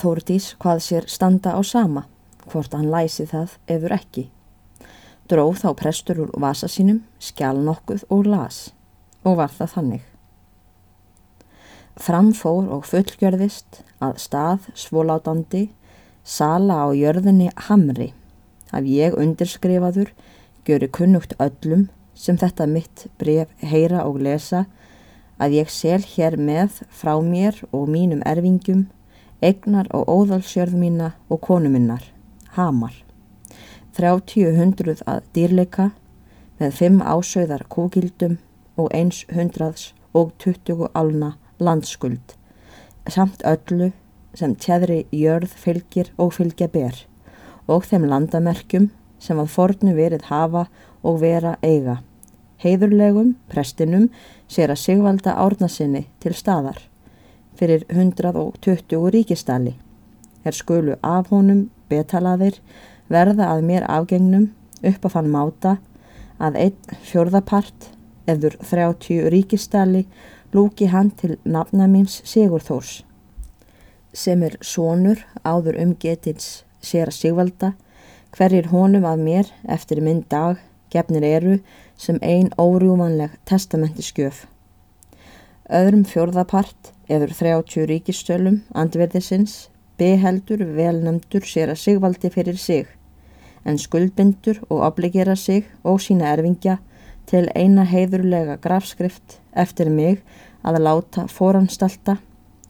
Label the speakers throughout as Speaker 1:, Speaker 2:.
Speaker 1: Þórdís hvað sér standa á sama, hvort hann læsi það eður ekki. Dróð þá prestur úr vasa sínum, skjál nokkuð og las og var það þannig. Framfór og fullgjörðist að stað svólátandi sala á jörðinni Hamri að ég undirskrifaður gjöru kunnugt öllum sem þetta mitt bref heyra og lesa að ég sel hér með frá mér og mínum erfingum egnar og óðalsjörð mína og konu minnar, Hamar. 30 hundruð að dýrleika með 5 ásauðar kúgildum og 1 hundraðs og 20 álna landskuld samt öllu sem tjæðri jörð fylgir og fylgja ber og þeim landamerkjum sem að fornu verið hafa og vera eiga. Heiðurlegum, prestinum, sér að sigvalda árnasinni til staðar fyrir 120 ríkistali. Er skulu af honum betalaðir verða að mér afgengnum upp að fann máta að einn fjörðapart eður 30 ríkistali lúki hann til nafna míns Sigurþórs sem er sonur áður umgetins sér að sigvalda hverjir honum af mér eftir minn dag gefnir eru sem ein órjúmanleg testamenti skjöf. Öðrum fjörðapart eður 30 ríkistölum andverðisins beheldur velnæmdur sér að sigvaldi fyrir sig en skuldbindur og obligera sig og sína erfingja til eina heiðurlega grafskrift eftir mig að láta foranstalta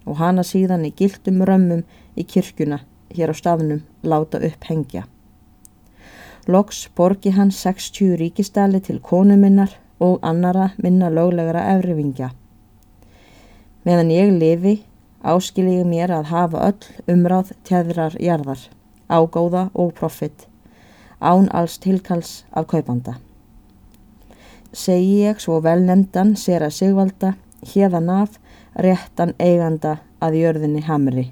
Speaker 1: og hana síðan í gildum römmum í kirkuna hér á staðnum láta upp hengja. Loks borgi hann 60 ríkistali til konu minnar og annara minna löglegara efrivingja. Meðan ég lifi áskiljiðu mér að hafa öll umráð tjæðrar jarðar, ágóða og profit, án alls tilkals af kaupanda. Segji ég svo velnendan sér að sigvalda, hérðan af, réttan eiganda að jörðinni hamri,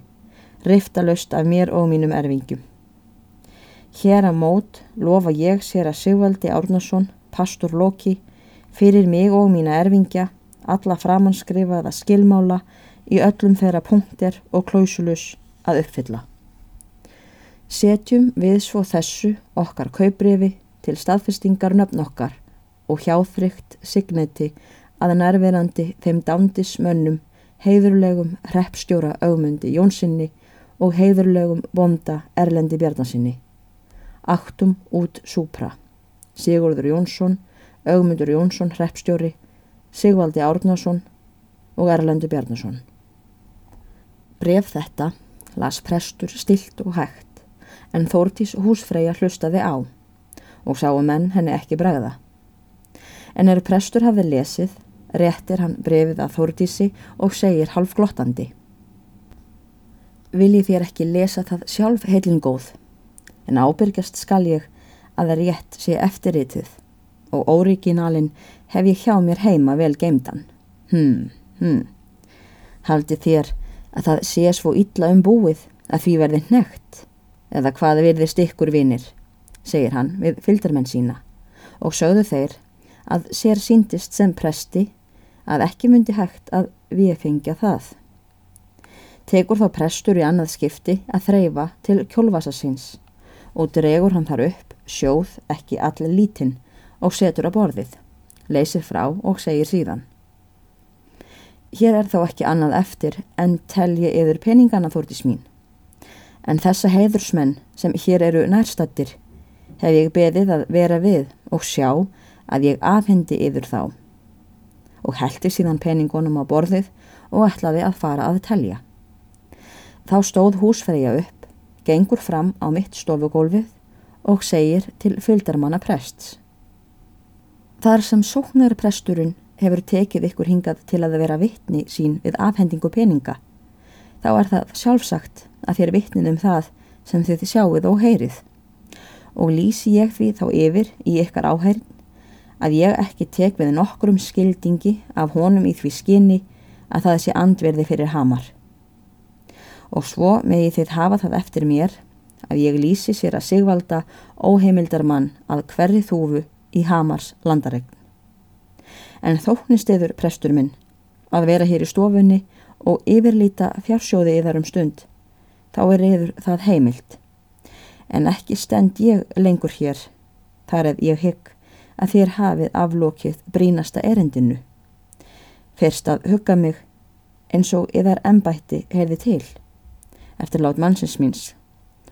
Speaker 1: riftalust af mér og mínum erfingjum. Hér að mót lofa ég sér að sigvaldi Árnason, pastor Loki, fyrir mig og mína erfingja alla framanskrifaða skilmála í öllum þeirra punktir og klósulus að uppfylla. Setjum við svo þessu okkar kaubrifi til staðfestingar nöfn okkar og hjáþrygt signeti að nærverandi þeim dándis mönnum heiðurlegum hreppstjóra augmundi Jónssoni og heiðurlegum bonda Erlendi Bjarnasinni. Aktum út súpra. Sigurður Jónsson, augmundur Jónsson hreppstjóri Sigvaldi Árnason og Erlendur Bjarnason. Bref þetta las prestur stilt og hægt en Þórtís húsfreyja hlustaði á og sáu menn henni ekki bregða. En er prestur hafið lesið, réttir hann brefið að Þórtísi og segir half glottandi. Viljið þér ekki lesa það sjálf heilingóð, en ábyrgjast skal ég að það rétt sé eftirritið og óriginalinn hef ég hjá mér heima vel geimdan. Hm, hm. Haldi þér að það sé svo illa um búið að því verði nekt eða hvað verðist ykkur vinir, segir hann við fylgdarmenn sína og sögðu þeir að sér síndist sem presti að ekki myndi hægt að við fengja það. Tekur þá prestur í annað skipti að þreyfa til kjólvasa síns og dregur hann þar upp sjóð ekki allir lítinn og setur á borðið leysir frá og segir síðan. Hér er þá ekki annað eftir en telji yfir peningana þórtis mín. En þessa heiðursmenn sem hér eru nærstattir hef ég beðið að vera við og sjá að ég afhendi yfir þá. Og heldi síðan peningunum á borðið og ætlaði að fara að telja. Þá stóð húsfreyja upp, gengur fram á mitt stofugólfið og segir til fylgdarmanna prests. Þar sem sóknarpresturinn hefur tekið ykkur hingað til að vera vittni sín við afhendingu peninga, þá er það sjálfsagt að þér vittnin um það sem þið sjáuð og heyrið. Og lýsi ég því þá yfir í ykkar áhærin að ég ekki tek við nokkrum skildingi af honum í því skinni að það sé andverði fyrir hamar. Og svo megi þið hafa það eftir mér að ég lýsi sér að sigvalda óheimildar mann að hverri þúfu í Hamars landaregn. En þóknist yfir prestur minn að vera hér í stofunni og yfirlýta fjársjóði yðar um stund þá er yfir það heimilt. En ekki stend ég lengur hér, þar eða ég hygg að þér hafið aflokið brínasta erindinu. Fyrst að hugga mig eins og yðar embætti heyrði til, eftir lát mannsins míns,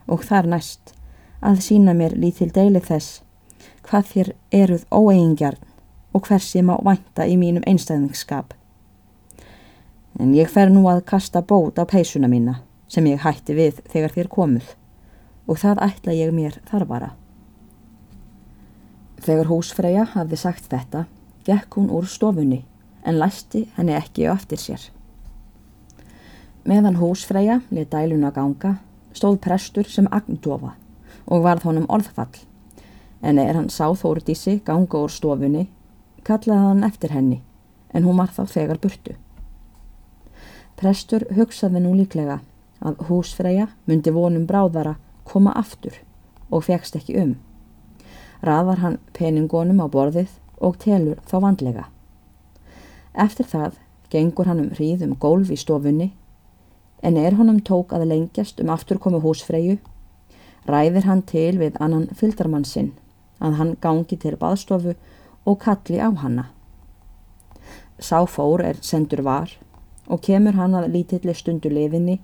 Speaker 1: og þar næst að sína mér lítil deili þess hvað þér eruð óeigingjarn og hvers ég má vænta í mínum einstæðningsskap. En ég fer nú að kasta bót á peysuna mína sem ég hætti við þegar þér komuð og það ætla ég mér þarfara. Þegar húsfreyja hafði sagt þetta, gekk hún úr stofunni en læsti henni ekki á eftir sér. Meðan húsfreyja lit dæluna ganga, stóð prestur sem agndofa og varð honum orðfall, en er hann sá Þórdísi ganga úr stofunni, kallaði hann eftir henni, en hún var þá þegar burtu. Prestur hugsaði nú líklega að húsfreyja myndi vonum bráðara koma aftur og fegst ekki um. Raðar hann peningonum á borðið og telur þá vandlega. Eftir það gengur hann um hríð um gólf í stofunni en er honum tók að lengjast um afturkomu húsfreyju ræðir hann til við annan fyldarmann sinn að hann gangi til baðstofu og kalli á hanna. Sá fór er sendur var og kemur hann að lítilli stundu lefinni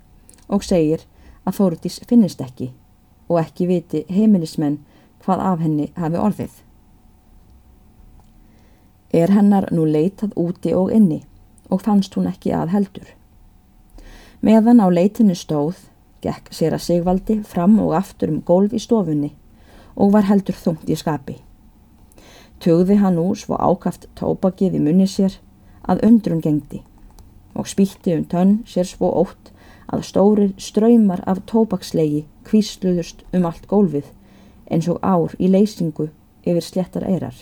Speaker 1: og segir að Þóruðís finnist ekki og ekki viti heimilismenn hvað af henni hafi orðið. Er hennar nú leitað úti og inni og fannst hún ekki að heldur. Meðan á leitinu stóð, gekk sér að Sigvaldi fram og aftur um gólf í stofunni og var heldur þungt í skapi. Tögði hann úr svo ákaft tópakið í munni sér að undrun gengdi og spýtti um tönn sér svo ótt að stórir ströymar af tópakslegi kvísluðust um allt gólfið eins og ár í leysingu yfir slettar eirar.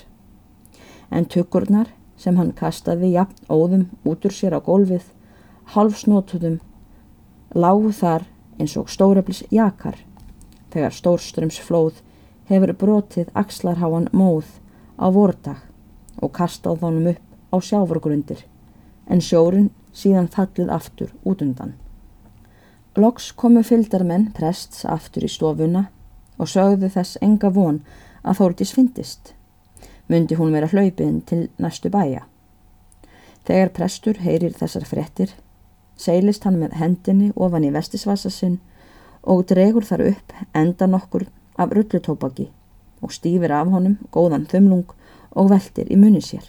Speaker 1: En tökurnar sem hann kastaði jafn óðum út úr sér á gólfið, halvsnótuðum, lágu þar eins og stóreflis jakar þegar stórströmsflóð hefur brotið axlarháan móð á vordag og kastað honum upp á sjávargrundir en sjórin síðan fallið aftur út undan. Loks komu fyldarmenn prests aftur í stofuna og sögðu þess enga von að Þórdís fyndist. Mundi hún vera hlaupin til næstu bæja. Þegar prestur heyrir þessar frettir, seilist hann með hendinni ofan í vestisvasa sinn og dregur þar upp enda nokkur af rullutópaki og stýfir af honum góðan þumlung og veldir í munni sér.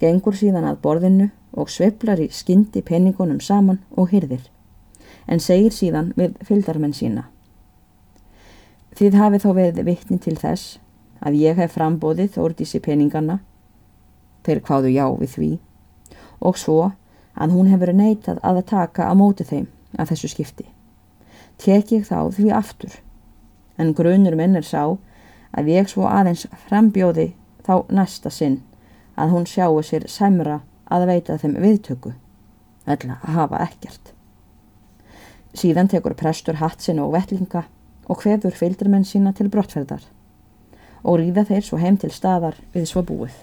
Speaker 1: Gengur síðan að borðinu og sveiflar í skyndi peningunum saman og hyrðir, en segir síðan við fyldarmenn sína. Þið hafið þó verið vittni til þess að ég hef frambóðið þórdísi peningana, þeir hvaðu já við því, og svo að hún hefur neitað að taka á móti þeim að þessu skipti. Tek ég þá því aftur, en grunur minn er sá að ég svo aðeins frambjóði þá næsta sinn að hún sjáu sér sæmra að veita þeim viðtöku, eða að hafa ekkert. Síðan tekur prestur hatt sinn og vellinga og hvefur fylgdarmenn sína til brottferðar og ríða þeir svo heim til staðar við svo búið.